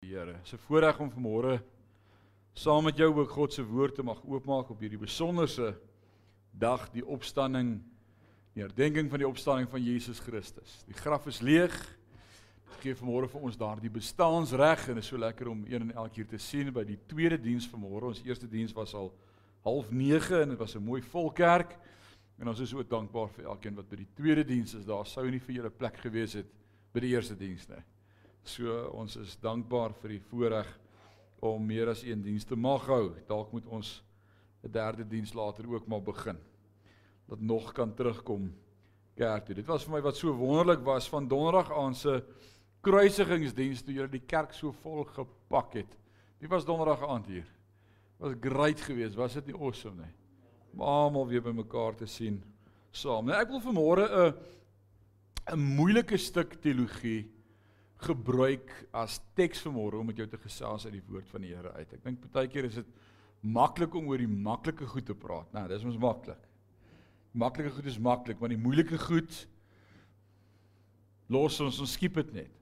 Here. 'n voorreg om vanmôre saam met jou ook God se woord te mag oopmaak op hierdie besonderse dag, die opstanding, die herdenking van die opstanding van Jesus Christus. Die graf is leeg. Dit gee vanmôre vir ons daardie bestaansreg en is so lekker om een en elke keer te sien by die tweede diens vanmôre. Ons eerste diens was al 09:30 en dit was 'n mooi vol kerk. En ons is so dankbaar vir elkeen wat by die tweede diens is. Daar sou nie vir julle plek gewees het by die eerste diens nie. So ons is dankbaar vir die voorreg om meer as een diens te mag hou. Dalk moet ons 'n derde diens later ook maar begin. Dat nog kan terugkom kerk toe. Dit was vir my wat so wonderlik was van donderdag aan se kruisigingsdiens toe julle die kerk so vol gepak het. Dit was donderdag aand hier. Was great geweest, was dit nie awesome nie? Om almal weer bymekaar te sien saam. Nou ek wil vanmôre 'n 'n moeilike stuk teologie gebruik as teks vanmôre om met jou te gesels uit die woord van die Here uit. Ek dink baie keer is dit maklik om oor die maklike goed te praat. Nou, dis ons maklik. Maklike goed is maklik, maar die moeilike goed los ons ons skiep dit net.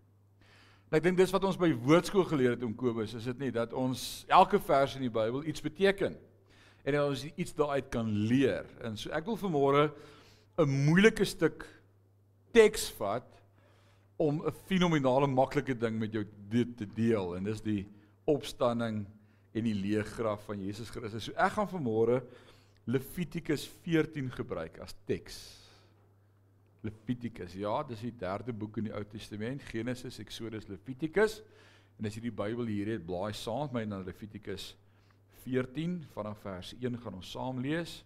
En ek dink dis wat ons by woordskool geleer het om Kobus, is dit nie dat ons elke vers in die Bybel iets beteken en dat ons iets daaruit kan leer. En so ek wil vanmôre 'n moeilike stuk teks vat om 'n fenominale maklike ding met jou te deel en dis die opstanding en die leeggraf van Jesus Christus. So ek gaan vanmôre Levitikus 14 gebruik as teks. Levitikus. Ja, dis die derde boek in die Ou Testament, Genesis, Exodus, Levitikus. En as jy die Bybel hier het, blaai saam met my na Levitikus 14 vanaf vers 1 gaan ons saam lees.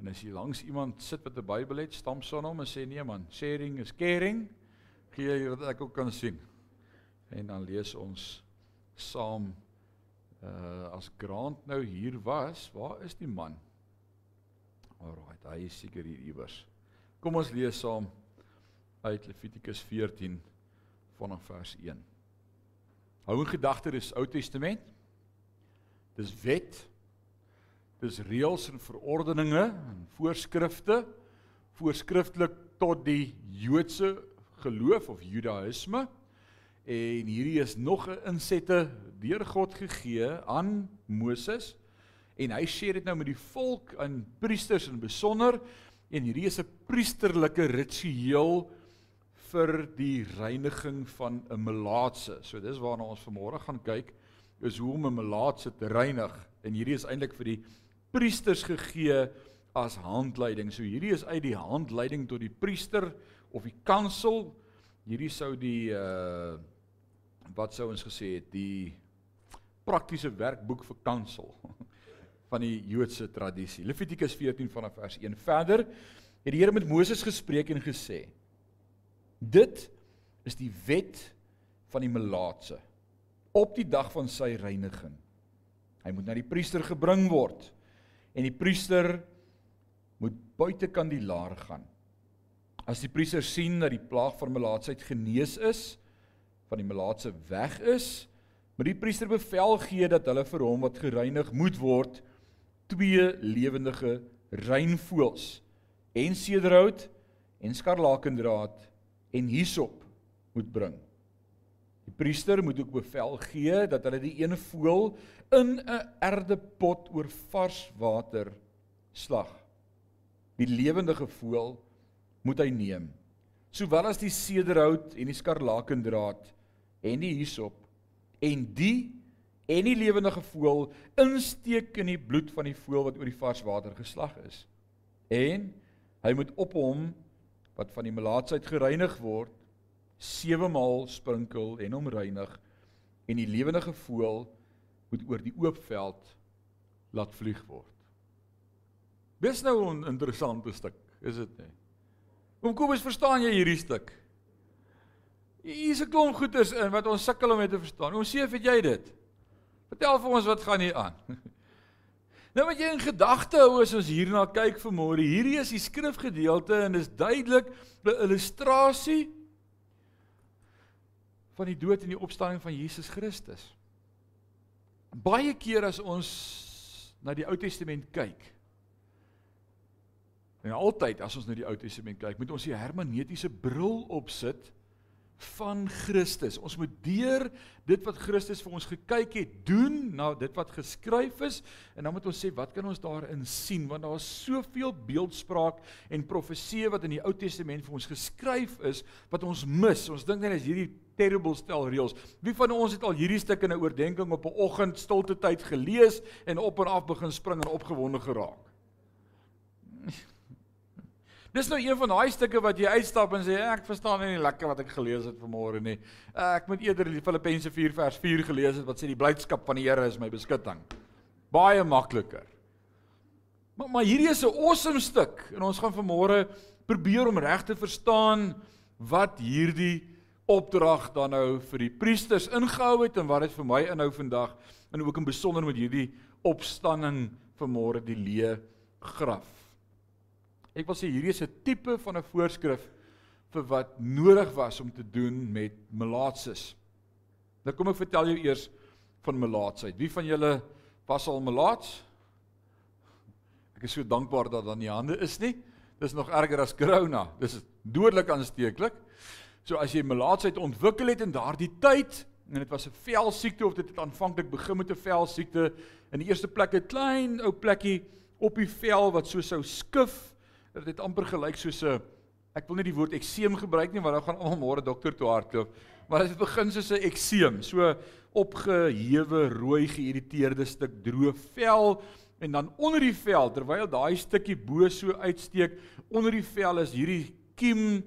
En as jy langs iemand sit wat 'n Bybel het, stamp son hom en sê nee man, sharing is caring gee jy dat ek ook kan sien. En dan lees ons saam uh as Grant nou hier was, waar is die man? Alraait, hy is seker hier iewers. Kom ons lees saam uit Levitikus 14 vanaf vers 1. Hou in gedagte dis Ou Testament. Dis wet. Dis reëls en verordeninge en voorskrifte voorskriftelik tot die Joodse geloof of Judaïsme. En hierdie is nog 'n insette deur God gegee aan Moses en hy sê dit nou met die volk en priesters in besonder en hierdie is 'n priesterlike ritueel vir die reiniging van 'n melaatse. So dis waarna ons vanmôre gaan kyk is hoe om 'n melaatse te reinig en hierdie is eintlik vir die priesters gegee as handleiding. So hierdie is uit die handleiding tot die priester of die kansel. Hierdie sou die uh wat sou ons gesê het die praktiese werkboek vir kansel van die Joodse tradisie. Levitikus 14 vanaf vers 1 verder het die Here met Moses gespreek en gesê dit is die wet van die melaatse. Op die dag van sy reiniging. Hy moet na die priester gebring word en die priester moet buitekant die laar gaan As die priester sien dat die plaag van melaatsheid genees is, van die melaatse weg is, moet die priester bevel gee dat hulle vir hom wat gereinig moet word, twee lewendige reinvoëls en sederhout en skarlakendraad en hisop moet bring. Die priester moet ook bevel gee dat hulle die een voël in 'n erdepot oor vars water slag. Die lewendige voël moet hy neem. Sowel as die sederhout en die skarlakendraad en die hisop en die en die lewendige voël insteek in die bloed van die voël wat oor die vars water geslag is. En hy moet op hom wat van die melaatsheid gereinig word sewe maal sprinkel en hom reinig en die lewendige voël moet oor die oop veld laat vlieg word. Dis nou 'n interessante stuk, is dit nie? Kom Kobus, verstaan jy hierdie stuk? Hier's 'n klomp goeters in wat ons sukkel om te verstaan. Ons sê, "Het jy dit?" Vertel vir ons wat gaan hier aan. Nou wat jy in gedagte hou as ons hierna kyk vanmôre, hierdie is die skrifgedeelte en dis duidelik 'n illustrasie van die dood en die opstanding van Jesus Christus. Baie keer as ons na die Ou Testament kyk, En altyd as ons na die Ou Testament kyk, moet ons die hermeneutiese bril opsit van Christus. Ons moet deur dit wat Christus vir ons gekyk het doen na dit wat geskryf is en dan moet ons sê wat kan ons daarin sien want daar is soveel beeldspraak en profeseë wat in die Ou Testament vir ons geskryf is wat ons mis. Ons dink net as hierdie terrible stel reëls. Wie van ons het al hierdie stuk in 'n oordeenking op 'n oggend stilte tyd gelees en op en af begin spring en opgewonde geraak? Dis nou een van daai stukke wat jy uitstap en sê ek verstaan nie lekker wat ek gelees het vanmôre nie. Ek moet eerder die Filippense 4 vers 4 gelees het wat sê die blydskap van die Here is my beskutting. Baie makliker. Maar maar hierdie is 'n awesome stuk en ons gaan vanmôre probeer om reg te verstaan wat hierdie opdrag dan nou vir die priesters ingehou het en wat dit vir my inhou vandag en ook in besonder met hierdie opstanding vanmôre die leë graf. Ek wil sê hierdie is 'n tipe van 'n voorskrif vir wat nodig was om te doen met melaatses. Nou kom ek vertel jou eers van melaatsheid. Wie van julle was al melaats? Ek is so dankbaar dat dan nie hande is nie. Dis nog erger as corona. Dis dodelik aansteeklik. So as jy melaatsheid ontwikkel het in daardie tyd en dit was 'n velsiekte of dit het aanvanklik begin met 'n velsiekte in die eerste plek 'n klein ou plekkie op die vel wat so sou skif dit het amper gelyk soos 'n ek wil nie die woord ekseem gebruik nie want dan gaan almal môre dokter toe hardloop. Maar dit begin soos 'n ekseem so opgehewe rooi geïrriteerde stuk droë vel en dan onder die vel terwyl daai stukkie bo so uitsteek onder die vel is hierdie kiem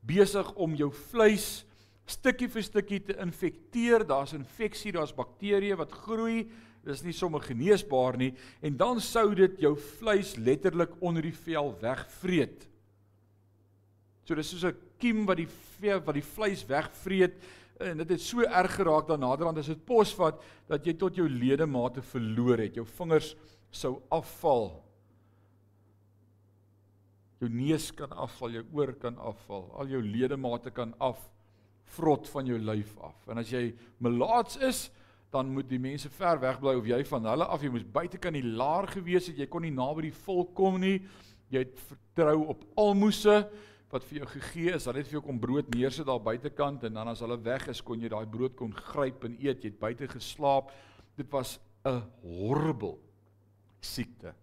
besig om jou vleis stukkie vir stukkie te infekteer. Daar's infeksie daar's bakterieë wat groei dis nie sommer geneesbaar nie en dan sou dit jou vleis letterlik onder die vel wegvreet. So dis soos 'n kiem wat die vel, wat die vleis wegvreet en dit het so erg geraak dan naderhand as dit posvat dat jy tot jou ledemate verloor het. Jou vingers sou afval. Jou neus kan afval, jou oor kan afval, al jou ledemate kan af vrot van jou lyf af. En as jy melaats is, dan moet die mense ver weg bly of jy van hulle af jy moes buitekant die laar gewees het jy kon nie naby die volk kom nie. Jy het vertrou op almoese wat vir jou gegee is. Dan het vir jou kom brood neersit daar buitekant en dan as hulle weg is kon jy daai brood kon gryp en eet. Jy het buite geslaap. Dit was 'n horrible siekte.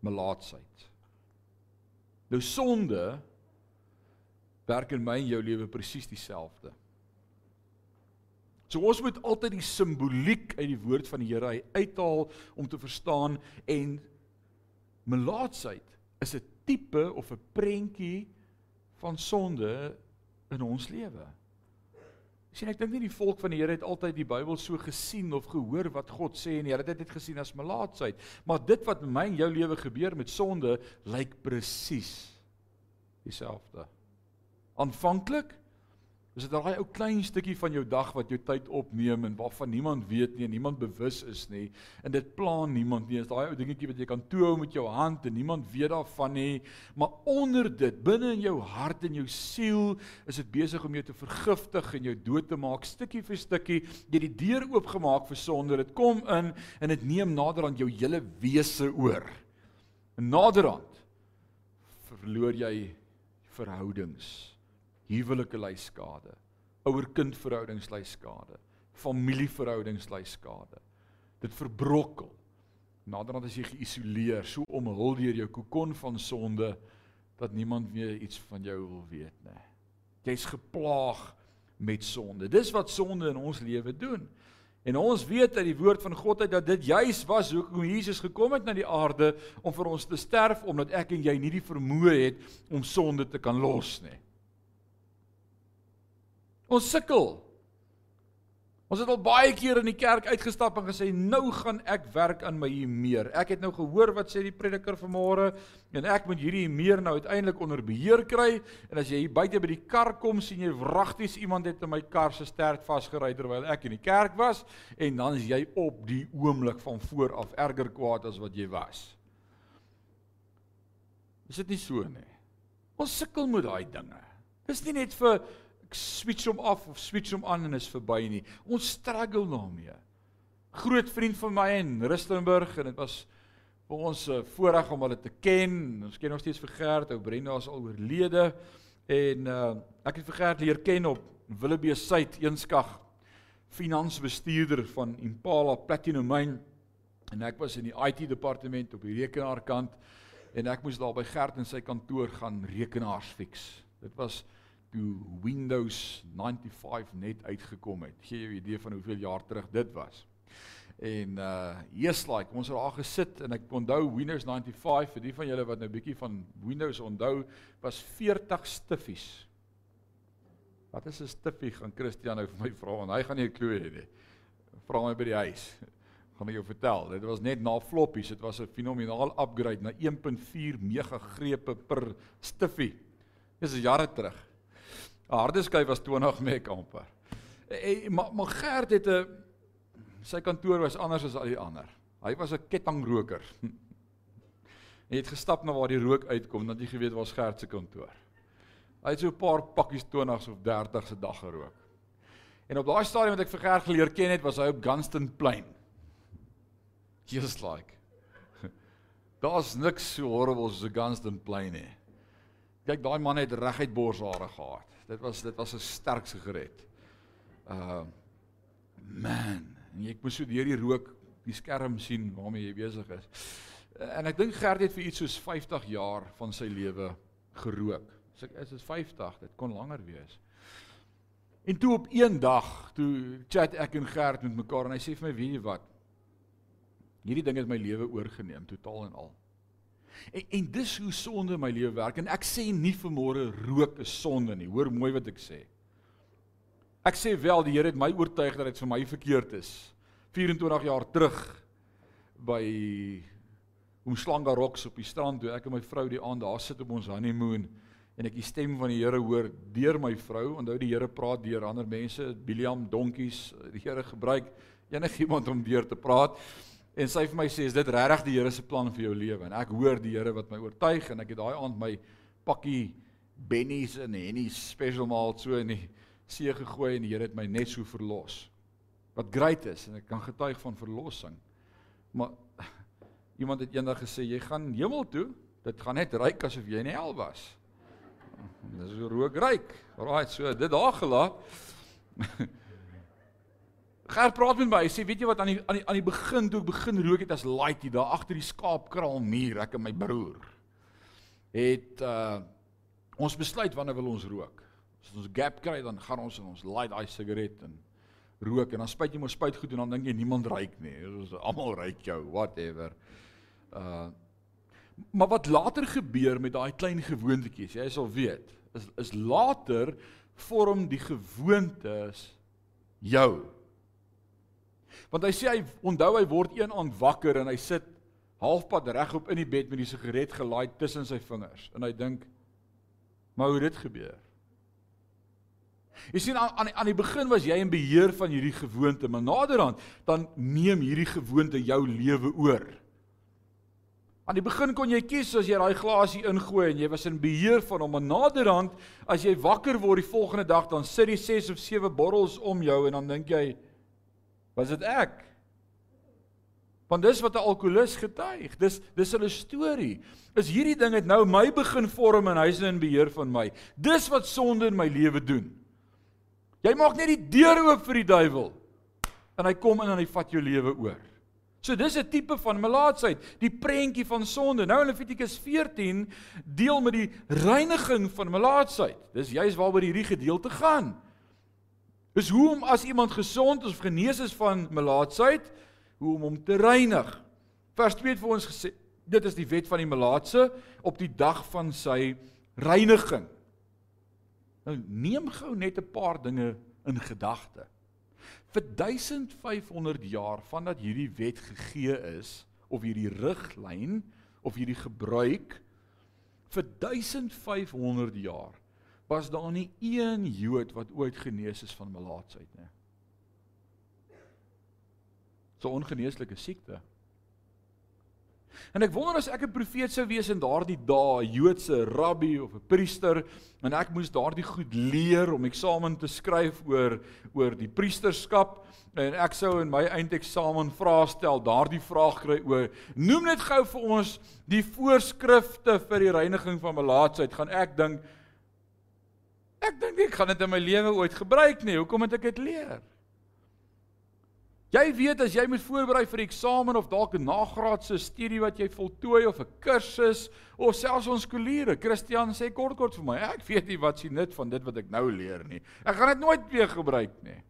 Melaatsheid. Nou sonde werk in my en jou lewe presies dieselfde So ons moet altyd die simboliek uit die woord van die Here uithaal om te verstaan en melaatsheid is 'n tipe of 'n prentjie van sonde in ons lewe. Sien ek dink nie die volk van die Here het altyd die Bybel so gesien of gehoor wat God sê en die Here het dit gesien as melaatsheid, maar dit wat in my en jou lewe gebeur met sonde lyk presies dieselfde. Aanvanklik Is dit daai ou klein stukkie van jou dag wat jou tyd opneem en waarvan niemand weet nie en niemand bewus is nie en dit pla niemand nie. Is daai ou dingetjie wat jy kan toehou met jou hand en niemand weet daarvan nie. Maar onder dit, binne in jou hart en jou siel, is dit besig om jou te vergiftig en jou dood te maak stukkie vir stukkie. Jy die deur oopgemaak vir sonde. Dit kom in en dit neem naderhand jou hele wese oor. En naderhand verloor jy verhoudings huwelike ly skade, ouer-kind verhoudings ly skade, familieverhoudings ly skade. Dit verbrokkel. Naderhand as jy geïsoleer, so omhul deur jou kokon van sonde dat niemand meer iets van jou wil weet nie. Jy's geplaag met sonde. Dis wat sonde in ons lewe doen. En ons weet uit die woord van God uit dat dit juis was hoekom Jesus gekom het na die aarde om vir ons te sterf omdat ek en jy nie die vermoë het om sonde te kan los nie. Ons sukkel. Ons het al baie keer in die kerk uitgestap en gesê nou gaan ek werk aan my meer. Ek het nou gehoor wat sê die prediker vanmôre en ek moet hierdie meer nou uiteindelik onder beheer kry en as jy hier buite by die kar kom sien jy wragties iemand het in my kar se sterk vasgery terwyl ek in die kerk was en dan is jy op die oomblik van voor af erger kwaad as wat jy was. Is dit nie so nie? Ons sukkel met daai dinge. Dis nie net vir switch hom af of switch hom aan en is verby nie. Ons struggle daarmee. Groot vriend van my in Rustenburg en dit was vir ons 'n voorreg om hulle te ken. Ons ken nog steeds vir Gert, ou Brenda is al oorlede. En uh ek het vir Gert leer ken op Willebee Suid Eenskag finansbestuurder van Impala Platinum Mine en ek was in die IT departement op die rekenaarkant en ek moes daar by Gert in sy kantoor gaan rekenaars fix. Dit was toe Windows 95 net uitgekom het. Gee jy 'n idee van hoeveel jaar terug dit was. En uh yes like ons het daar gesit en ek onthou Windows 95 vir die van julle wat nou bietjie van Windows onthou was 40 stiffies. Wat is 'n stiffie gaan Christian nou vir my vra want hy gaan nie 'n klou hê nie. Vra my by die huis. Gaan ek jou vertel. Dit was net na floppies. Dit was 'n fenomenaal upgrade na 1.4 megagrepe per stiffie. Dis jare terug. 'n Harde skyf was 20 meg amper. En maar maar Gert het 'n sy kantoor was anders as al die ander. Hy was 'n kettingroker. Hy het gestap na waar die rook uitkom, want hy geweet waar Gert se kantoor. Hy het so 'n paar pakkies 20s of 30s se dag gerook. En op daai stadium wat ek vir Gert geleer ken het, was hy op Gunston Plain. Just like. Daar's niks so horrible soos 'n Gunston Plain nie. Kyk, daai man het reguit borshare gehad. Dit was dit was 'n sterk sigaret. Uh man, en ek moes so deur die rook die skerm sien waarmee jy besig is. En ek dink Gert het vir iets soos 50 jaar van sy lewe gerook. So ek is is 50, dit kon langer wees. En toe op een dag, toe chat ek en Gert met mekaar en hy sê vir my, "Weet jy wat? Hierdie ding het my lewe oorgeneem totaal en al." En en dis hoe sonde my lewe werk en ek sê nie vanmôre rook is sonde nie. Hoor mooi wat ek sê. Ek sê wel die Here het my oortuig dat dit vir my verkeerd is. 24 jaar terug by Omslanga Rocks op die strand toe ek en my vrou die aand daar sit op ons honeymoon en ek die stem van die Here hoor deur my vrou. Onthou die Here praat deur ander mense, Biliam donkies, die Here gebruik enigiemand om deur te praat. En sy vir my sê, "Is dit regtig die Here se plan vir jou lewe?" En ek hoor die Here wat my oortuig en ek het daai aand my pakkie Benny's en Henny's special malt so in die see gegooi en die Here het my net so verlos. Wat great is en ek kan getuig van verlossing. Maar iemand het eendag gesê jy gaan hemel toe, dit gaan net ryk asof jy in hel was. Dis so rook ryk. Alraai, so dit daar gelaat. Gert praat met my. Hy sê weet jy wat aan die aan die aan die begin toe ek begin rook het as laaitie daar agter die skaapkraal muur ek en my broer het uh ons besluit wanneer wil ons rook. As ons gap kry dan gaan ons en ons light daai sigaret en rook en dan spuit jy mos spuit goed en dan dink jy niemand ruik nie. Ons almal ruik jou, whatever. Uh maar wat later gebeur met daai klein gewoontetjies, jy sal weet, is is later vorm die gewoontes jou. Want hy sê hy onthou hy word een aand wakker en hy sit halfpad regop in die bed met die sigaret gelaai tussen sy vingers en hy dink maar hoe dit gebeur? Jy sien aan aan die, aan die begin was jy in beheer van hierdie gewoonte, maar naderhand dan neem hierdie gewoonte jou lewe oor. Aan die begin kon jy kies as jy daai glasie ingooi en jy was in beheer van hom, maar naderhand as jy wakker word die volgende dag dan sit die 6 of 7 botels om jou en dan dink jy was dit ek? Want dis wat 'n alkolikus getuig. Dis dis hulle storie. Is hierdie ding het nou my begin vorm en hy's in beheer van my. Dis wat sonde in my lewe doen. Jy maak net die deur oop vir die duiwel. En hy kom in en hy vat jou lewe oor. So dis 'n tipe van melaatsheid, die prentjie van sonde. Nou in Levitikus 14 deel met die reiniging van melaatsheid. Dis juist waaroor hierdie gedeelte gaan. Dis hoe om as iemand gesond of genees is van melaatsheid, hoe om hom te reinig. Vers 2 het vir ons gesê, dit is die wet van die melaatse op die dag van sy reiniging. Nou neem gou net 'n paar dinge in gedagte. Vir 1500 jaar vandat hierdie wet gegee is of hierdie riglyn of hierdie gebruik vir 1500 jaar was daar nie een Jood wat ooit genees is van melaatsheid nie. So ongeneeslike siekte. En ek wonder as ek 'n profeet sou wees in daardie dae, Joodse rabbi of 'n priester, en ek moes daardie goed leer om eksamen te skryf oor oor die priesterskap en ek sou in my eindeksamen vrae stel, daardie vraag kry oor noem net gou vir ons die voorskrifte vir die reiniging van melaatsheid, gaan ek dink Ek dink ek gaan dit in my lewe ooit gebruik nie. Hoekom moet ek dit leer? Jy weet as jy moet voorberei vir 'n eksamen of dalk 'n nagraadse studie wat jy voltooi of 'n kursus of selfs ons skooliere. Christian sê kort kort vir my, ek weet nie wat sien nut van dit wat ek nou leer nie. Ek gaan dit nooit weer gebruik nie.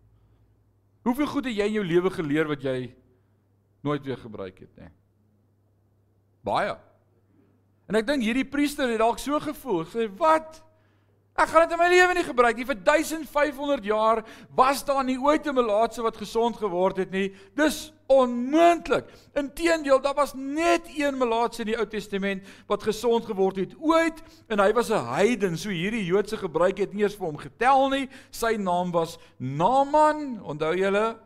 Hoeveel goed het jy in jou lewe geleer wat jy nooit weer gebruik het nie? Baie. En ek dink hierdie priester het dalk so gevoel, sê wat? Ek gaan dit in my lewe nie gebruik nie. Vir 1500 jaar was daar nie ooit 'n melaatse wat gesond geword het nie. Dis onmoontlik. Inteendeel, daar was net een melaatse in die Ou Testament wat gesond geword het ooit en hy was 'n heiden. So hierdie Joodse gebruik het nie eens vir hom getel nie. Sy naam was Naaman. Onthou julle?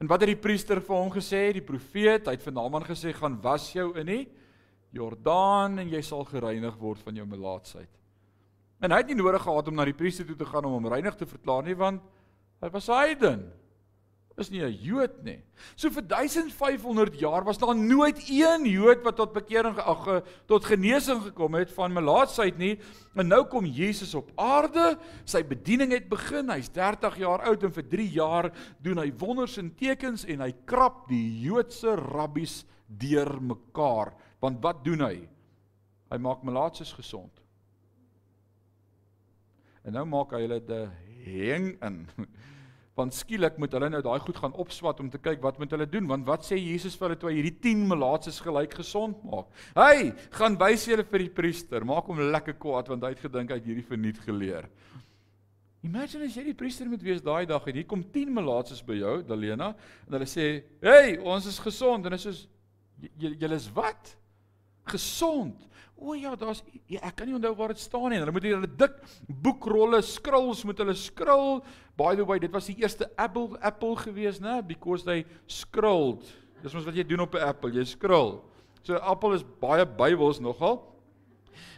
En wat het die priester vir hom gesê? Die profeet, hy het vir Naaman gesê: "Gaan was jou in die Jordaan en jy sal gereinig word van jou melaatsheid." En hy het nie nodig gehad om na die priester toe te gaan om hom reinig te verklaar nie want hy was heiden. Is nie 'n Jood nie. So vir 1500 jaar was daar nooit een Jood wat tot bekering ag tot genesing gekom het van melaatsheid nie. En nou kom Jesus op aarde, sy bediening het begin. Hy's 30 jaar oud en vir 3 jaar doen hy wonders en tekens en hy krap die Joodse rabbies deurmekaar. Want wat doen hy? Hy maak melaatses gesond. En nou maak hy hulle te heng in. Want skielik moet hulle nou daai goed gaan opswat om te kyk wat moet hulle doen want wat sê Jesus vir hulle toe hy hierdie 10 melaatses gelyk gesond maak. Hey, gaan wys julle vir die priester, maak hom lekker kwaad want hy het gedink hy het hierdie verniet geleer. Imagine as jy die priester moet wees daai dag en hier kom 10 melaatses by jou, Dalena, en hulle sê, "Hey, ons is gesond." En is soos julle is wat? Gesond. O ja, daar's ja, ek kan nie onthou waar dit staan nie. Hulle moet hulle dik boekrolle scrolls moet hulle scroll. By the way, dit was die eerste Apple Apple gewees, né? Because they scrolled. Dis mos wat jy doen op 'n Apple, jy scroll. So Apple is baie Bybels nogal.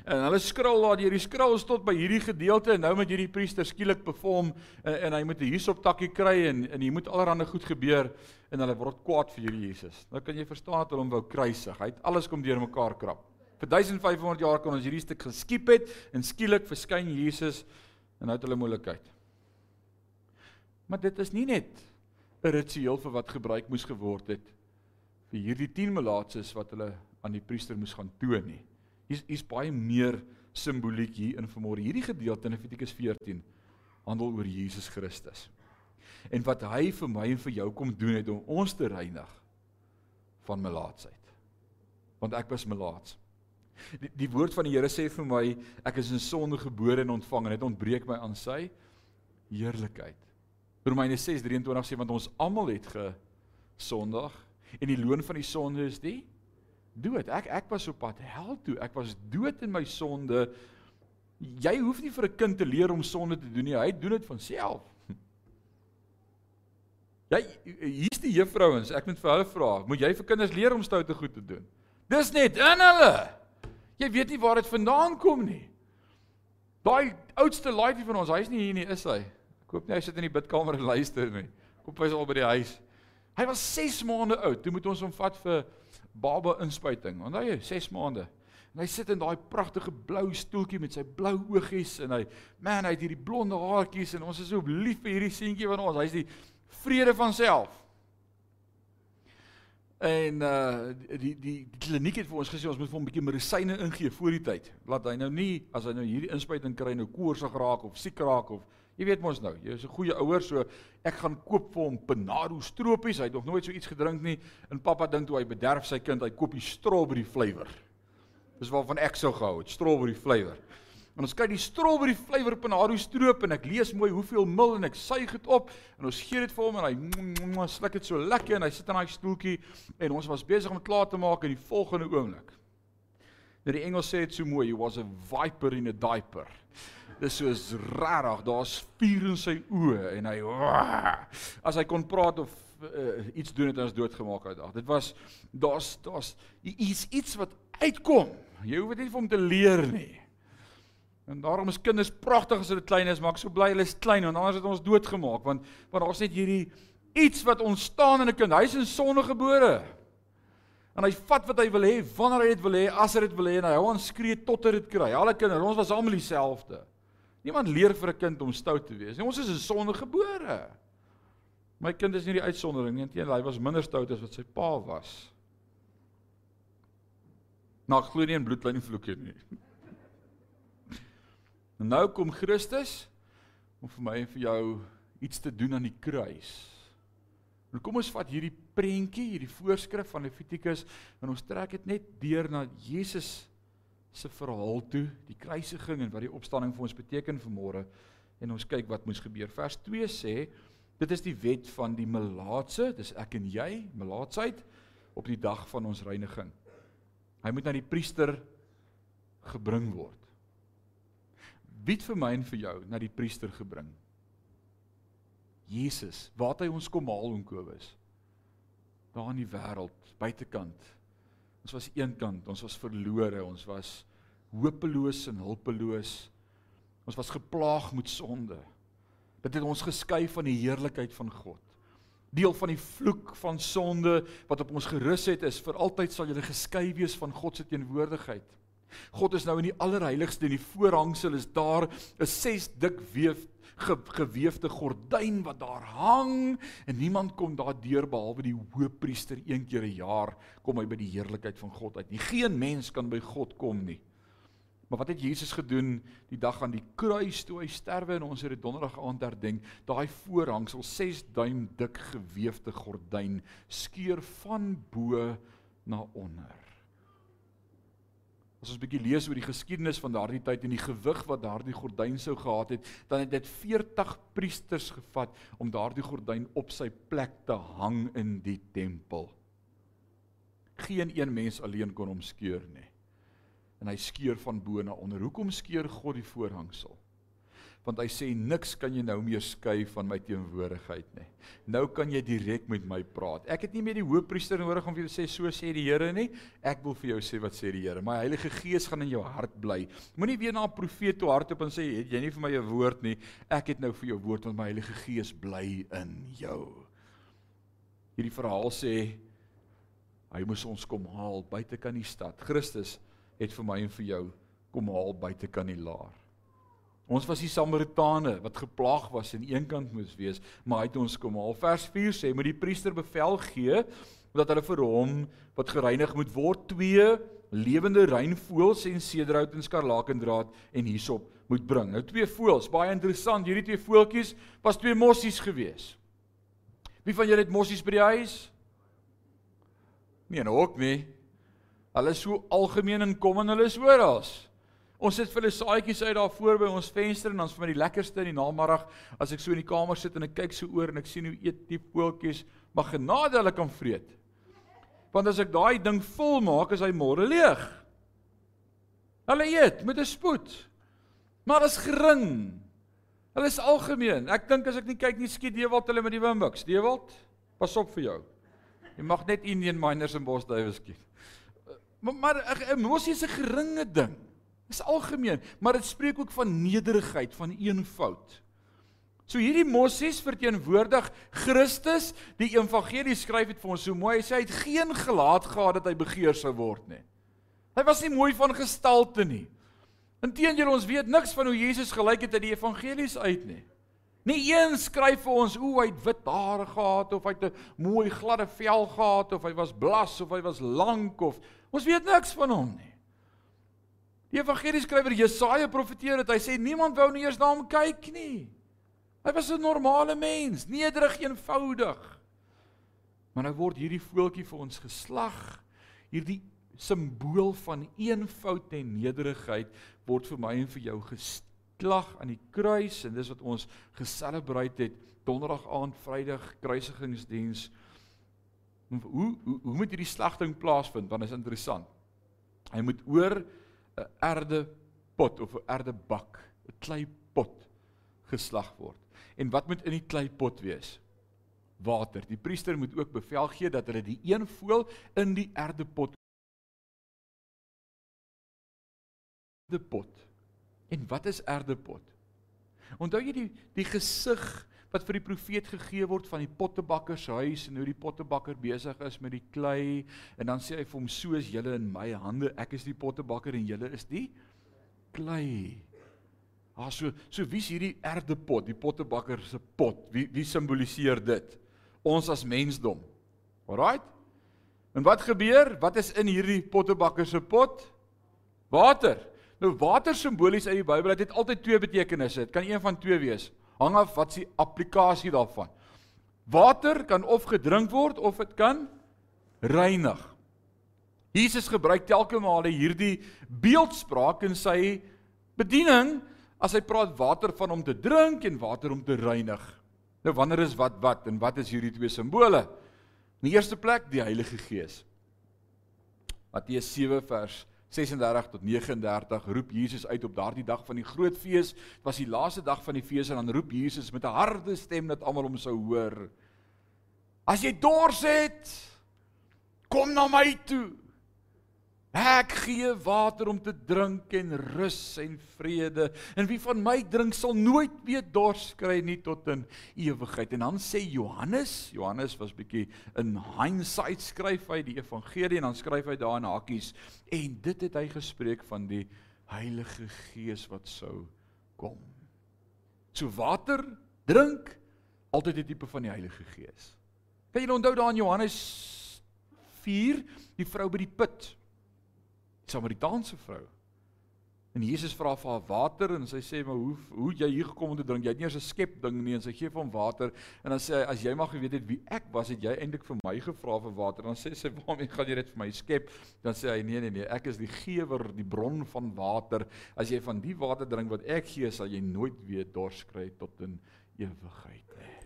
En hulle scroll daar deur die scrolls tot by hierdie gedeelte en nou moet hierdie priester skielik perform en, en hy moet hierop takkie kry en en hier moet allerlei goed gebeur en hulle word kwaad vir hierdie Jesus. Nou kan jy verstaan dat hulle hom wou kruisig. Hy het alles kom deurmekaar krap. Vir 1500 jaar kon ons hierdie stuk geskiep het en skielik verskyn Jesus en nou het hulle moeilikheid. Maar dit is nie net 'n ritueel vir wat gebruik moes geword het vir hierdie 10 melaatses wat hulle aan die priester moes gaan toon nie. Hier's hier's baie meer simboliek hier in vanmôre. Hierdie gedeelte in Levitikus 14 handel oor Jesus Christus. En wat hy vir my en vir jou kom doen het om ons te reinig van melaatsheid. Want ek was melaats. Die, die woord van die Here sê vir my ek is in sonde gebore en ontvang en dit ontbreek my aan sy heerlikheid. Romeine 6:23 sê want ons almal het gesondig en die loon van die sonde is die dood. Ek ek was op pad hel toe. Ek was dood in my sonde. Jy hoef nie vir 'n kind te leer om sonde te doen nie. Hy doen dit van self. Jy hier's die juffrouens. Ek moet vir hulle vra, moet jy vir kinders leer om stoute goed te doen? Dis net in hulle. Jy weet nie waar dit vandaan kom nie. Daai oudste laaitjie van ons, hy's nie hier nie, is hy? Ek hoop nie hy sit in die bidkamer en luister nie. Kom hy's al by die huis. Hy was 6 maande oud. Toe moet ons hom vat vir baba inspuiting. Onthou jy, 6 maande. En hy sit in daai pragtige blou stoeltjie met sy blou oogies en hy man, hy het hierdie blonde haartjies en ons is so lief vir hierdie seentjie van ons. Hy's die vrede van self. En uh die die kliniek het vir ons gesê ons moet vir hom 'n bietjie medisyne ingee voor die tyd. Laat hy nou nie as hy nou hierdie inspuiting kry nou koorsig raak of siek raak of jy weet mos nou, jy is 'n goeie ouer so ek gaan koop vir hom Panado stropies. Hy het nog nooit so iets gedrink nie. En pappa dink toe hy bederf sy kind, hy koop die strawberry flavour. Dis waarvan ek sou gehou het, strawberry flavour. En ons kyk die strawberry flavour panado stroop en ek lees mooi hoeveel mil en ek suig dit op en ons gee dit vir hom en hy sluk dit so lekker en hy sit in daai stoeltjie en ons was besig om klaar te maak in die volgende oomblik. Nou die Engels sê dit so mooi, he was a viper in a diaper. Dis soos rarig, daar's vuur in sy oë en hy as hy kon praat of uh, iets doen het ons doodgemaak uit daar. Dit was daar's daar's iets iets wat uitkom. Jy hoef dit nie vir hom te leer nie. En daarom is kinders pragtig as hulle klein is, maar ek so bly hulle is klein want anders het ons doodgemaak want want daar's net hierdie iets wat ontstaan in 'n kind. Hy's in sonde gebore. En hy vat wat hy wil hê, wanneer hy dit wil hê, as hy dit wil hê en hy hou aan skree tot hy dit kry. Alle kinders, ons was almal dieselfde. Niemand leer vir 'n kind om stout te wees. Ons is in sonde gebore. My kind is nie die uitsondering nie, inteendeel hy was minder stout as wat sy pa was. Nou glo nie in bloedlyn vloeke nie. Nou kom Christus om vir my en vir jou iets te doen aan die kruis. En kom ons vat hierdie prentjie, hierdie voorskrif van Levitikus en ons trek dit net deur na Jesus se verhaal toe, die kruisiging en wat die opstanding vir ons beteken vir môre en ons kyk wat moes gebeur. Vers 2 sê dit is die wet van die melaatse, dis ek en jy, melaatsheid op die dag van ons reiniging. Hy moet na die priester gebring word. Het vir my en vir jou na die priester gebring? Jesus, waar hy ons kom haal in Kobus? Daar in die wêreld, buitekant. Ons was eenkant, ons was verlore, ons was hopeloos en hulpeloos. Ons was geplaag met sonde. Dit het ons geskei van die heerlikheid van God. Deel van die vloek van sonde wat op ons gerus het is vir altyd sal jy geskei wees van God se teenwoordigheid. God is nou in die allerheiligste en die voorhangsel is daar 'n ses dik weef ge, geweefde gordyn wat daar hang en niemand kom daardeur behalwe die hoëpriester een keer 'n jaar kom hy by die heerlikheid van God uit. Nie geen mens kan by God kom nie. Maar wat het Jesus gedoen die dag aan die kruis toe hy sterwe en ons het dit donderdag aand herdenk, daai voorhangsel 6 duim dik geweefde gordyn skeur van bo na onder. As ons 'n bietjie lees oor die geskiedenis van daardie tyd en die gewig wat daardie gordyn sou gehad het, dan het dit 40 priesters gevat om daardie gordyn op sy plek te hang in die tempel. Geen een mens alleen kon hom skeur nie. En hy skeur van bo na onder. Hoekom skeur God die voorhangsel? Want hy sê niks kan jy nou meer skei van my teenwoordigheid nie. Nou kan jy direk met my praat. Ek het nie meer die hoofpriester nodig om vir jou te sê so sê die Here nie. Ek wil vir jou sê wat sê die Here. My Heilige Gees gaan in jou hart bly. Moenie weer na 'n profeet toe hardop en sê het jy nie vir my 'n woord nie. Ek het nou vir jou woord want my Heilige Gees bly in jou. Hierdie verhaal sê hy moes ons kom haal buite kan die stad. Christus het vir my en vir jou kom haal buite kan die laar. Ons was die Samaritane wat geplaag was en eenkant moes wees, maar hy het ons kom haal. Vers 4 sê moet die priester bevel gee dat hulle vir hom wat gereinig moet word twee lewende reinvoëls en sederhout en skarlakendraad en hysop moet bring. Nou twee voëls, baie interessant. Hierdie twee voeltjies was twee mossies gewees. Wie van julle het mossies by die huis? Nee, nou ook nie. Hulle is so algemeen en kom en hulle is oral. Ons sit vir hulle saaitjies uit daar voor by ons venster en ons van die lekkerste in die namiddag as ek so in die kamer sit en ek kyk so oor en ek sien hoe eet die voeltjies, mag genade hulle kan vreet. Want as ek daai ding vol maak, is hy môre leeg. Hulle eet met 'n spoed. Maar is gering. Hulle is algemeen. Ek dink as ek nie kyk nie skiet Dewald hulle met die Wimbuks. Dewald, pas op vir jou. Jy mag net Indian miners en bosduwe skiet. Maar maar 'n mosie is 'n geringe ding. Dis algemeen, maar dit spreek ook van nederigheid, van eenvoud. So hierdie mossies verteenwoordig Christus. Die evangelie skryf dit vir ons so mooi. Hy sê hy het geen gelaat gehad dat hy begeer sou word nie. Hy was nie mooi van gestalte nie. Inteendeel ons weet niks van hoe Jesus gelyk het uit die evangelies uit nie. Nie een skryf vir ons hoe hy wit hare gehad of hy 'n mooi gladde vel gehad of hy was blas of hy was lank of ons weet niks van hom nie. Die evangelieskrywer Jesaja profeteer dat hy sê niemand wou nie eers na hom kyk nie. Hy was 'n normale mens, nederig, eenvoudig. Maar nou word hierdie voeltjie vir ons geslag. Hierdie simbool van eenvoud en nederigheid word vir my en vir jou geslag aan die kruis en dis wat ons geselebreer het donderdag aand Vrydag kruisigingsdiens. Hoe hoe hoe moet hierdie slagting plaasvind? Want dit is interessant. Hy moet oor 'n erdepot of 'n erdebak, 'n kleipot geslag word. En wat moet in die kleipot wees? Water. Die priester moet ook bevel gee dat hulle die een voël in die erdepot die pot. En wat is erdepot? Onthou jy die die gesig wat vir die profeet gegee word van die pottebakker se huis en hoe die pottebakker besig is met die klei en dan sê hy vir hom soos julle in my hande ek is die pottebakker en julle is die klei. Ah so so wie's hierdie erdepot, die pottebakker se pot? Wie wie simboliseer dit? Ons as mensdom. Alraight? En wat gebeur? Wat is in hierdie pottebakker se pot? Water. Nou water simbolies uit die Bybel, het altyd twee betekenisse. Dit kan een van twee wees. Hang af wat se applikasie daarvan. Water kan of gedrink word of dit kan reinig. Jesus gebruik telke male hierdie beeldspraak in sy bediening as hy praat water van om te drink en water om te reinig. Nou wanneer is wat wat en wat is hierdie twee simbole? In die eerste plek die Heilige Gees. Matteus 7 vers 36 tot 39 roep Jesus uit op daardie dag van die groot fees. Dit was die laaste dag van die fees en dan roep Jesus met 'n harde stem dat almal hom sou hoor. As jy dors het, kom na my toe. Ek gee water om te drink en rus en vrede. En wie van my drink sal nooit weer dors kry nie tot in ewigheid. En dan sê Johannes, Johannes was bietjie in hindsight skryf hy die evangelie en dan skryf hy daar in hakkies en dit het hy gespreek van die Heilige Gees wat sou kom. So water, drink, altyd 'n tipe van die Heilige Gees. Kan jy onthou daar in Johannes 4, die vrou by die put? Samaritaanse vrou. En Jesus vra vir haar water en sy sê maar hoe hoe jy hier gekom om te drink? Jy het nie eens 'n skep ding nie en sy gee vir hom water en dan sê hy as jy mag geweet het wie ek was, het jy eintlik vir my gevra vir water. Dan sê sy waarmee gaan jy dit vir my skep? Dan sê hy nee nee nee, ek is die gewer, die bron van water. As jy van die water drink wat ek gee, sal jy nooit weer dors kry tot in ewigheid nie.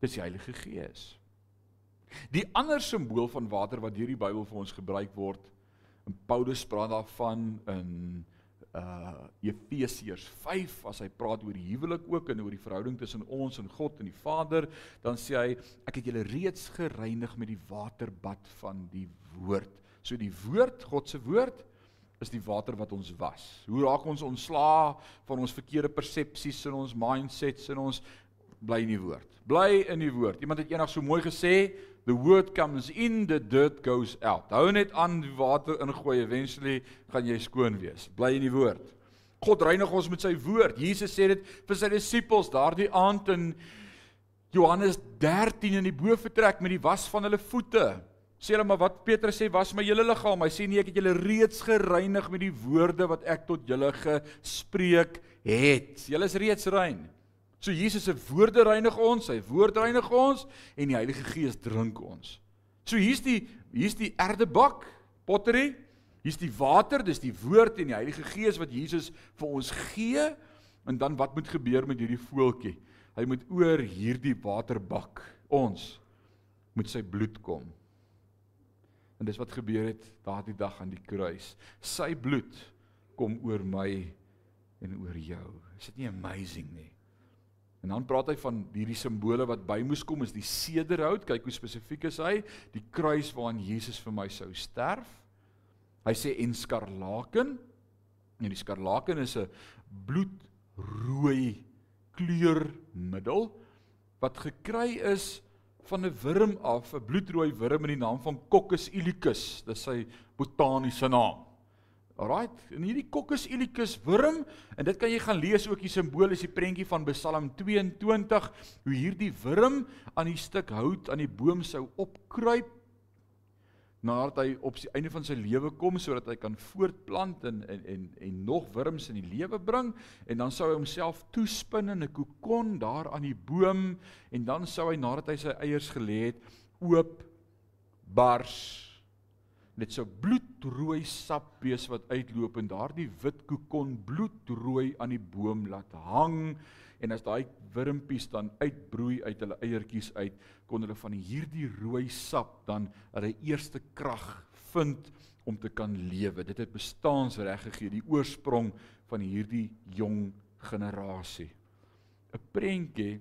Dis die Heilige Gees. Die ander simbool van water wat deur die Bybel vir ons gebruik word, En Paulus praat daarvan in uh Efesiërs 5 as hy praat oor die huwelik ook en oor die verhouding tussen ons en God en die Vader, dan sê hy ek het julle reeds gereinig met die waterbad van die woord. So die woord, God se woord is die water wat ons was. Hoe raak ons ontslaa van ons verkeerde persepsies en ons mindsets en ons bly in die woord. Bly in die woord. Iemand het eendag so mooi gesê, the word comes in the dirt goes out. Hou net aan die water ingooi eventually gaan jy skoon wees. Bly in die woord. God reinig ons met sy woord. Jesus sê dit vir sy disippels daardie aand in Johannes 13 in die boefretrek met die was van hulle voete. Sê hulle maar wat Petrus sê was my hele liggaam. Hy sê nee ek het julle reeds gereinig met die woorde wat ek tot julle gespreek het. Julle is reeds rein. So Jesus se woorde reinig ons, sy woord reinig ons en die Heilige Gees drink ons. So hier's die hier's die erdebak, pottery. Hier's die water, dis die woord en die Heilige Gees wat Jesus vir ons gee. En dan wat moet gebeur met hierdie voeltjie? Hy moet oor hierdie waterbak ons met sy bloed kom. En dis wat gebeur het daardie dag aan die kruis. Sy bloed kom oor my en oor jou. Is dit nie amazing nie? En dan praat hy van hierdie simbole wat by moes kom is die sederhout. Kyk hoe spesifiek is hy, die kruis waaraan Jesus vir my sou sterf. Hy sê en skarlaken. En die skarlaken is 'n bloedrooi kleurmiddel wat gekry is van 'n wurm af, 'n bloedrooi wurm in die naam van Coccus ilicis. Dis sy botaniese naam. Alraight, en hierdie kokkus ilikus wurm en dit kan jy gaan lees ook die simbool is die prentjie van Psalm 22 hoe hierdie wurm aan die stuk hout aan die boom sou opkruip nadat hy op die einde van sy lewe kom sodat hy kan voortplant en en en en nog wurms in die lewe bring en dan sou hy homself toespin in 'n kokon daar aan die boom en dan sou hy nadat hy sy eiers gelê het oop bars dit sou bloedrooi sap wees wat uitloop en daardie wit kokon bloedrooi aan die boom laat hang en as daai wurmpies dan uitbroei uit hulle eiertjies uit kon hulle van hierdie rooi sap dan hulle eerste krag vind om te kan lewe. Dit het bestaansreg gegee die oorsprong van hierdie jong generasie. 'n prentjie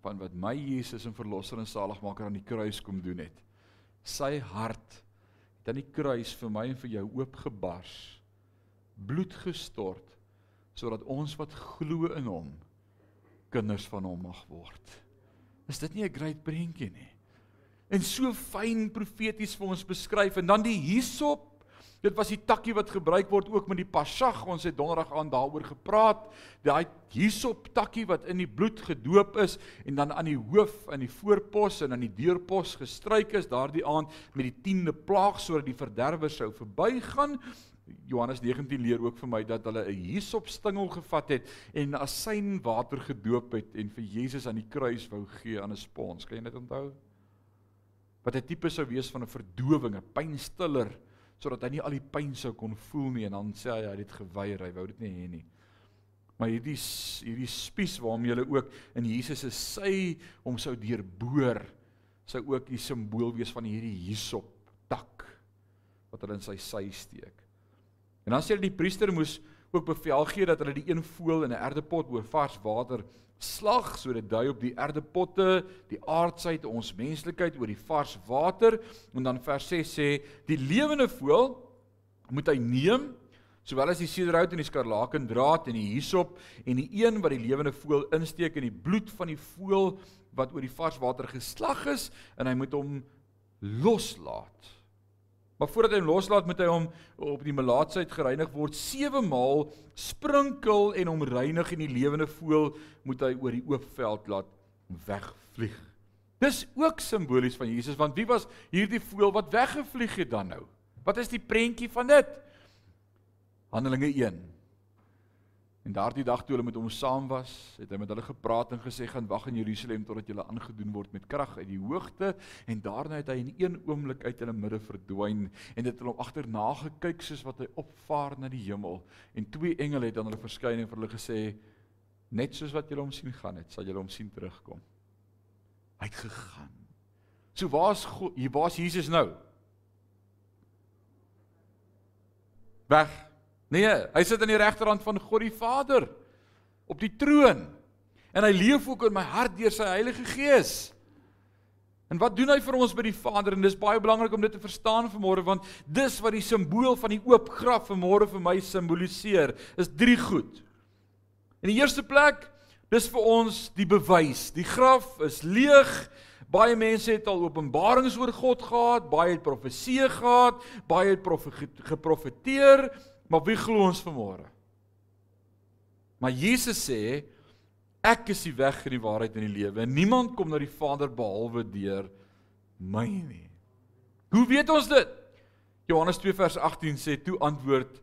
van wat my Jesus en verlosser en saligmaker aan die kruis kom doen het. Sy hart aan die kruis vir my en vir jou oopgebars. Bloed gestort sodat ons wat glo in hom kinders van hom mag word. Is dit nie 'n great prentjie nie? En so fyn profeties vir ons beskryf en dan die hysop Dit was die takkie wat gebruik word ook met die Pasag. Ons het donderdag aan daaroor gepraat. Daai hysop takkie wat in die bloed gedoop is en dan aan die hoof in die voorpos en aan die deurpos gestryk is daardie aand met die 10de plaag sodat die verderwer sou verbygaan. Johannes 19 leer ook vir my dat hulle 'n hysop stingel gevat het en asyn water gedoop het en vir Jesus aan die kruis wou gee aan 'n spons. Kan jy dit onthou? Wat 'n tipe sou wees van 'n verdowing, 'n pynstiller sodat hy nie al die pyn sou kon voel nie en dan sê hy hy het dit geweier, hy wou dit nie hê nie. Maar hierdie hierdie spies waarmee hulle ook in Jesus se sy hom sou deurboor, sou ook die simbool wees van hierdie hysop tak wat hulle in sy sy steek. En dan sê hulle die priester moes ook bevel gee dat hulle die een voël in 'n erdepot oor vars water slag so dit dui op die erdepotte, die aardsheid, ons menslikheid oor die vars water en dan vers 6 sê die lewende voël moet hy neem sowel as die siederhout en die skarlakendraad en die hisop en die een wat die lewende voël insteek in die bloed van die voël wat oor die vars water geslag is en hy moet hom loslaat. Maar voordat hy hom loslaat, moet hy hom op die melaatsheid gereinig word 7 maal sprinkel en hom reinig en die lewende voël moet hy oor die oop veld laat wegvlieg. Dis ook simbolies van Jesus want wie was hierdie voël wat weggevlieg het dan nou? Wat is die prentjie van dit? Handelinge En daardie dag toe hulle met hom saam was, het hy met hulle gepraat en gesê gaan wag in Jerusalem totdat julle aangedoen word met krag uit die hoogte en daarna het hy in een oomblik uit hulle midde verdwyn en dit het hom agterna gekyk soos wat hy opvaar na die hemel en twee engele het aan hulle verskyn en vir hulle gesê net soos wat julle hom sien gaan het, sal julle hom sien terugkom. Hy het gegaan. So waar's hier waar's Jesus nou? Weg Nee, hy sit aan die regterhand van God die Vader op die troon. En hy leef ook in my hart deur sy Heilige Gees. En wat doen hy vir ons by die Vader? En dis baie belangrik om dit te verstaan vanmôre want dis wat die simbool van die oop graf vanmôre vir my simboliseer. Is drie goed. In die eerste plek, dis vir ons die bewys. Die graf is leeg. Baie mense het al openbarings oor God gehad, baie het profeseë gehad, baie het geprofeteer, Maar wie glo ons vanmôre? Maar Jesus sê ek is die weg en die waarheid en die lewe. Niemand kom na die Vader behalwe deur my nie. Hoe weet ons dit? Johannes 2 vers 18 sê toe antwoord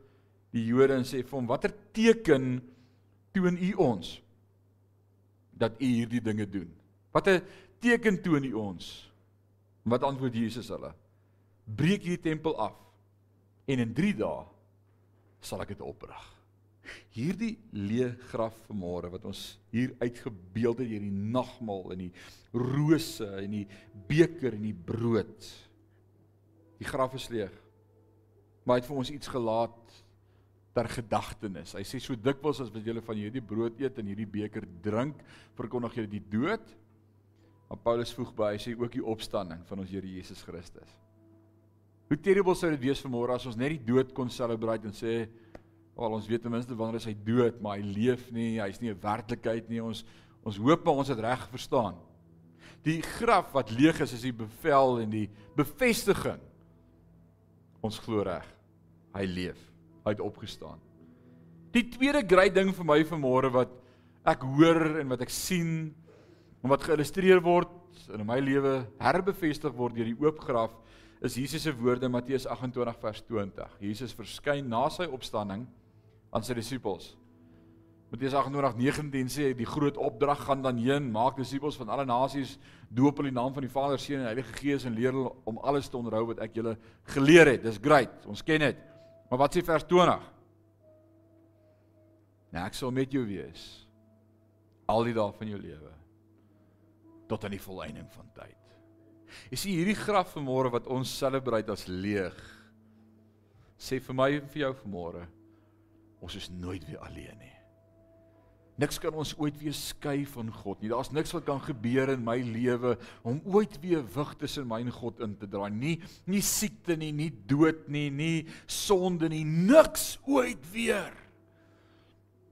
die Jode en sê vir hom watter teken toon u ons dat u hierdie dinge doen? Watter teken toon u ons? Wat antwoord Jesus hulle? Breek hierdie tempel af en in 3 dae sal ek dit oprig. Hierdie leë graf vanmôre wat ons hier uitgebeeld het hierdie nagmaal en die rose en die beker en die brood. Die graf is leeg. Maar hy het vir ons iets gelaat ter gedagtenis. Hy sê so dikwels as wat julle van hierdie brood eet en hierdie beker drink, verkondig julle die dood. Maar Paulus voeg by, hy sê ook die opstanding van ons Here Jesus Christus. Hoe terrible sou dit wees vanmôre as ons net die dood kon celebrate en sê, "Wel, ons weet ten minste wanneer is hy dood, maar hy leef nie, hy's nie 'n werklikheid nie. Ons ons hoop maar ons het reg verstaan." Die graf wat leeg is, is die bevel en die bevestiging. Ons glo reg. Hy leef. Hy het opgestaan. Die tweede groot ding vir my vanmôre wat ek hoor en wat ek sien en wat geillustreer word in my lewe herbevestig word deur die oop graf is Jesus se woorde Matteus 28 vers 20. Jesus verskyn na sy opstanding aan sy disippels. Matteus 28:19 sê die groot opdrag gaan dan heen, maak disippels van alle nasies, doop hulle in die naam van die Vader, Seun en Heilige Gees en leer hulle om alles te onderhou wat ek julle geleer het. Dis great. Ons ken dit. Maar wat sê vers 20? Nou ek sal met jou wees al die dae van jou lewe tot aan die volëinding van tyd. Jy sien hierdie graf vanmôre wat ons celebrate as leeg. Sê vir my en vir jou vanmôre, ons is nooit weer alleen nie. Niks kan ons ooit weer skei van God nie. Daar's niks wat kan gebeur in my lewe om ooit weer wig tussen my en God in te draai nie. Nie siekte nie, nie dood nie, nie sonde nie, niks ooit weer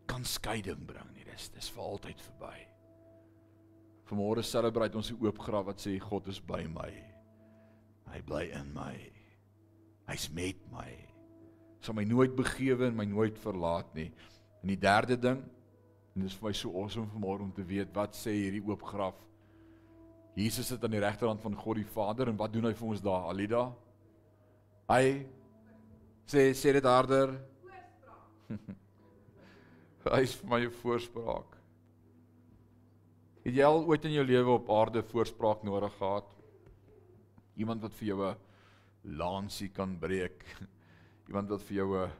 kan skeiding bring nie. Dis dis vir altyd verby. Vanmôre celebrate ons die oop graf wat sê God is by my. Hy bly in my. Hy's met my. sal my nooit begewe en my nooit verlaat nie. En die derde ding, en dit is vir my so awesome vanmôre om te weet wat sê hierdie oop graf. Jesus sit aan die regterhand van God die Vader en wat doen hy vir ons daar, Alida? Hy sê sê dit harder. hy is vir my 'n voorspraak. Het jy al ooit in jou lewe op aarde voorspraak nodig gehad? Iemand wat vir jou 'n lansie kan breek. Iemand wat vir jou 'n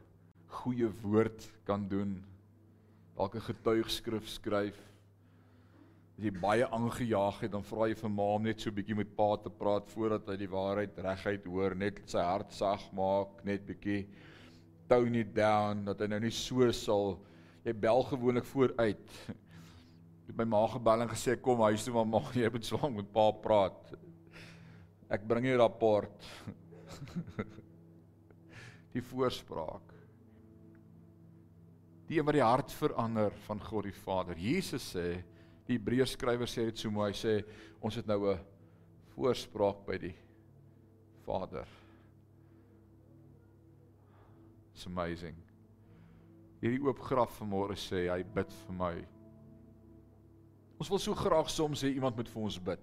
goeie woord kan doen. Dalk 'n getuigskrif skryf. As jy baie aangejaag het, dan vra jy vir ma om net so 'n bietjie met pa te praat voordat hy die waarheid reguit hoor, net sy hart sag maak, net bietjie tone it down dat hy nou nie so sal jy bel gewoonlik vooruit. Het my ma gebel en gesê kom huis toe mamma, jy moet swaar met pa praat. Ek bring jou rapport. die voorspraak. Die een wat die hart verander van God die Vader. Jesus sê, die Hebreërs skrywer sê dit so mooi, hy sê ons het nou 'n voorspraak by die Vader. It's amazing. Hierdie oop graf vanmôre sê hy bid vir my. Ons wil so graag soms hê iemand moet vir ons bid.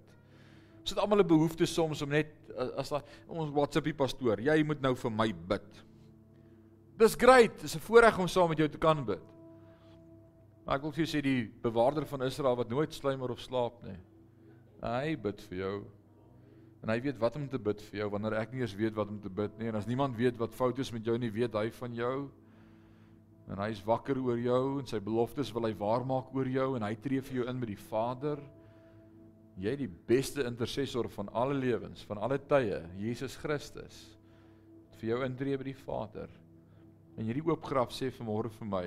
Ons het almal 'n behoefte soms om net as daar ons WhatsAppie pastoor, jy moet nou vir my bid. Dis great, dis 'n voorreg om saam met jou te kan bid. Maar ek wil vir jou sê die bewaarder van Israel wat nooit sluimer of slaap nie. Hy bid vir jou. En hy weet wat om te bid vir jou wanneer ek nie eens weet wat om te bid nie en as niemand weet wat fout is met jou nie, weet hy van jou. En hy is wakker oor jou en sy beloftes wil hy waarmaak oor jou en hy tree vir jou in met die Vader jy die beste intercessor van alle lewens, van alle tye, Jesus Christus. vir jou intree by die Vader. En hierdie oop graf sê vanmôre vir my,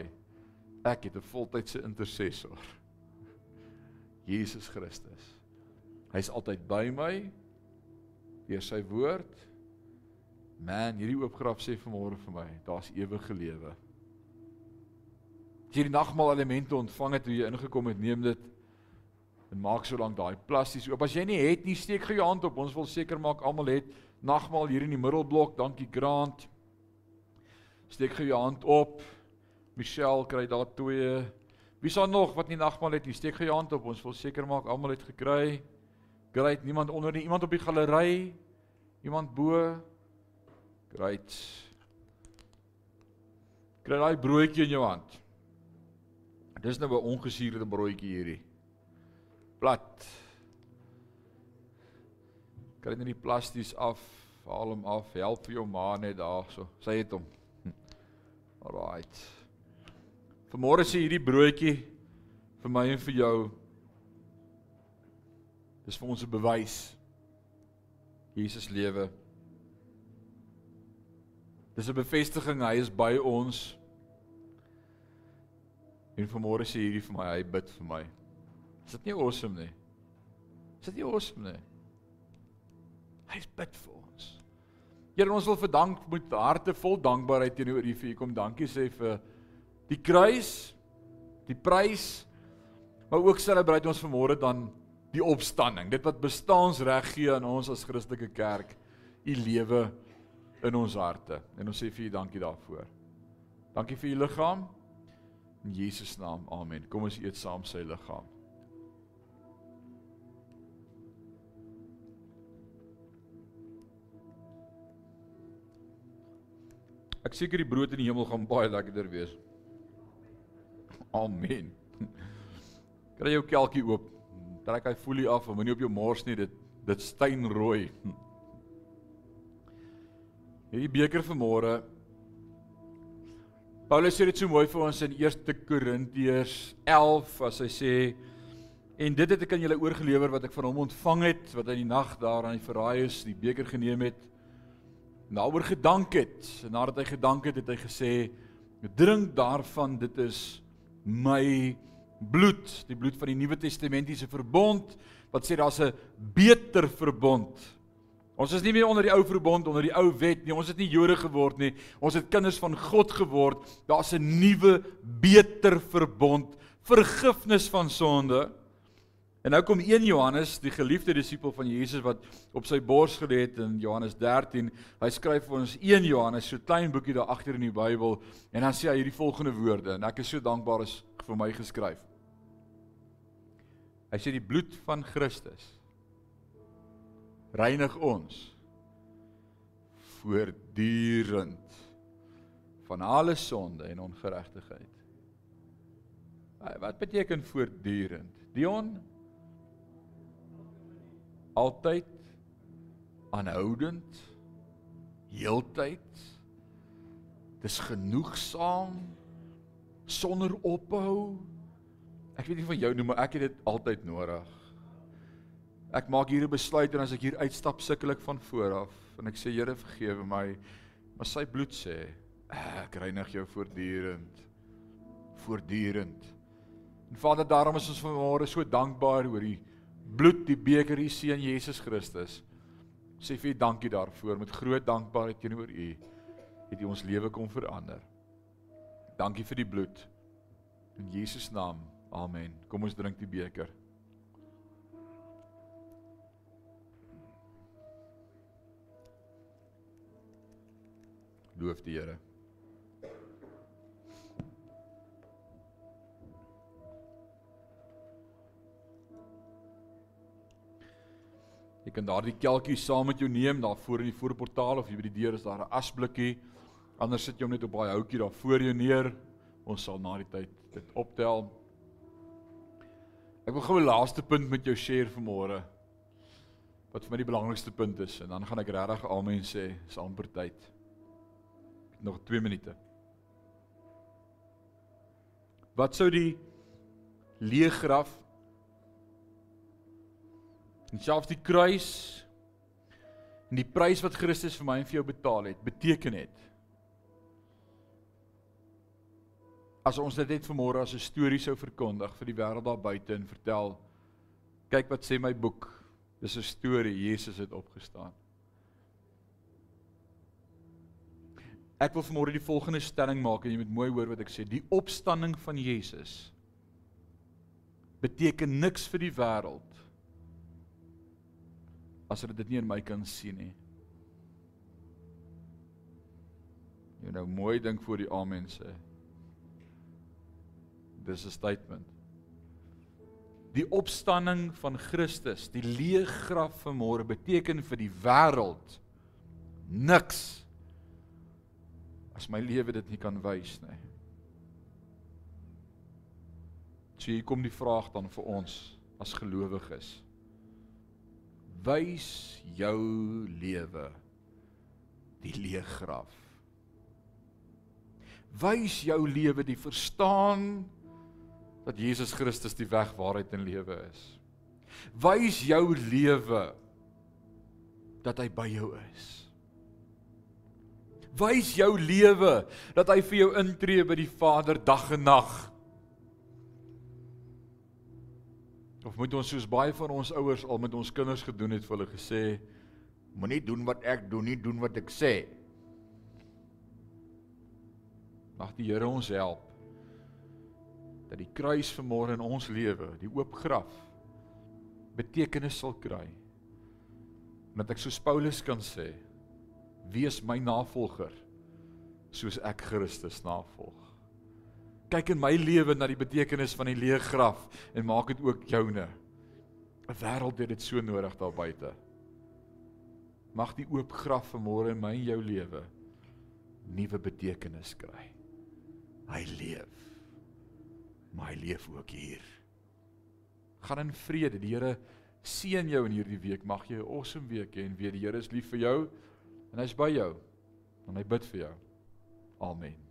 ek het 'n voltydse intercessor. Jesus Christus. Hy's altyd by my deur sy woord. Man, hierdie oop graf sê vanmôre vir my, daar's ewige lewe. As jy die nagmaal elemente ontvang het toe jy ingekom het, neem dit en maak so lank daai plasties oop. As jy nie het nie, steek gou jou hand op. Ons wil seker maak almal het nagmaal hier in die middelblok. Dankie Grant. Steek gou jou hand op. Michelle kry daar twee. Wie sal nog wat nie nagmaal het nie? Steek gou jou hand op. Ons wil seker maak almal het gekry. Great, niemand onder nie. Iemand op die galery? Iemand bo? Great. Kry daai broodjie in jou hand. Dis nou 'n ongesuurde broodjie hierdie plat. Kry net die plasties af, haal hom af, help vir jou ma net daar so. Sy het hom. Hm. Alraight. Vanmôre sê hierdie broodjie vir my en vir jou. Dis vir ons 'n bewys. Jesus lewe. Dis 'n bevestiging hy is by ons. En vanmôre sê hierdie vir my, hy bid vir my. Is dit nie awesome nie? Is dit nie awesome nie? Hy bid vir ons. Here, ons wil verdank met harte vol dankbaarheid teenoor U vir U kom dankie sê vir die kruis, die prys, maar ook celebrate ons vanmôre dan die opstanding. Dit wat bestaansreg gee aan ons as Christelike kerk, U lewe in ons harte. En ons sê vir U dankie daarvoor. Dankie vir U liggaam. In Jesus naam. Amen. Kom ons eet saam sy liggaam. Ek seker die brood in die hemel gaan baie lekkerder wees. Amen. Kry jou kelkie oop. Trek hy folie af, moenie op jou mors nie, dit dit steenrooi. Hierdie beker vanmôre. Paulus sê dit so mooi vir ons in 1 Korintiërs 11 as hy sê en dit het ek aan julle oorgelewer wat ek van hom ontvang het wat hy die nag daar aan die verraai is, die beker geneem het daaroor gedank het. En nadat hy gedank het, het hy gesê: "Drink daarvan, dit is my bloed, die bloed van die Nuwe Testamentiese verbond wat sê daar's 'n beter verbond. Ons is nie meer onder die ou verbond, onder die ou wet nie. Ons het nie Jode geword nie. Ons het kinders van God geword. Daar's 'n nuwe, beter verbond, vergifnis van sonde En nou kom 1 Johannes, die geliefde disipel van Jesus wat op sy bors gelê het in Johannes 13. Hy skryf vir ons 1 Johannes, so klein boekie daar agter in die Bybel en dan sê hy hierdie volgende woorde en ek is so dankbaar is vir my geskryf. Hy sê die bloed van Christus reinig ons voortdurend van alle sonde en ongeregtigheid. Wat beteken voortdurend? Dion altyd aanhoudend heeltyd dis genoegsaam sonder ophou ek weet nie van jou nie maar ek het dit altyd nodig ek maak hier 'n besluit en as ek hier uitstap sukkel ek van voor af en ek sê Here vergewe my maar sy bloed sê ek reinig jou voortdurend voortdurend en Vader daarom is ons vanmôre so dankbaar oor die bloed die beker u seun Jesus Christus. Sê vir dankie daarvoor met groot dankbaarheid teenoor u het u ons lewe kom verander. Dankie vir die bloed. In Jesus naam. Amen. Kom ons drink die beker. Loof die Here. Jy kan daardie kelkie saam met jou neem daar voor in die voorportaal of jy by die deur is daar 'n asblikkie. Anders sit jy hom net op daai houtjie daar voor jou neer. Ons sal na die tyd dit optel. Ek wil gou 'n laaste punt met jou share vanmôre. Wat vir my die belangrikste punt is en dan gaan ek regtig almal sê saam per tyd. Nog 2 minute. Wat sou die leë graf En selfs die kruis en die prys wat Christus vir my en vir jou betaal het, beteken het? As ons dit net vanmôre as 'n storie sou verkondig vir die wêreld daar buite en vertel kyk wat sê my boek. Dis 'n storie. Jesus het opgestaan Ek wil vanmôre die volgende stelling maak en jy moet mooi hoor wat ek sê die opstanding van Jesus beteken niks vir die wêreld as hulle dit nie in my kan sien nie. Jy nou mooi dink voor die amen sê. Dis 'n statement. Die opstanding van Christus, die leë graf van môre beteken vir die wêreld niks as my lewe dit nie kan wys nie. So hier kom die vraag dan vir ons as gelowiges wys jou lewe die leë graf. Wys jou lewe die verstaan dat Jesus Christus die weg, waarheid en lewe is. Wys jou lewe dat hy by jou is. Wys jou lewe dat hy vir jou intree by die Vader dag en nag. Of moet ons soos baie van ons ouers al met ons kinders gedoen het vir hulle gesê moenie doen wat ek doen nie, doen wat ek sê. Mag die Here ons help dat die kruis vanmôre in ons lewe, die oop graf betekenis sal kry. En dat ek soos Paulus kan sê, wees my navolger soos ek Christus navolg kyk in my lewe na die betekenis van die leë graf en maak dit ook joune. 'n Wêreld het dit so nodig daar buite. Mag die oop graf vanmôre in my en jou lewe nuwe betekenis kry. Hy leef. Maar hy leef ook hier. Gaan in vrede. Die Here seën jou in hierdie week. Mag jy 'n awesome week hê en weet die Here is lief vir jou en hy's by jou. En hy bid vir jou. Amen.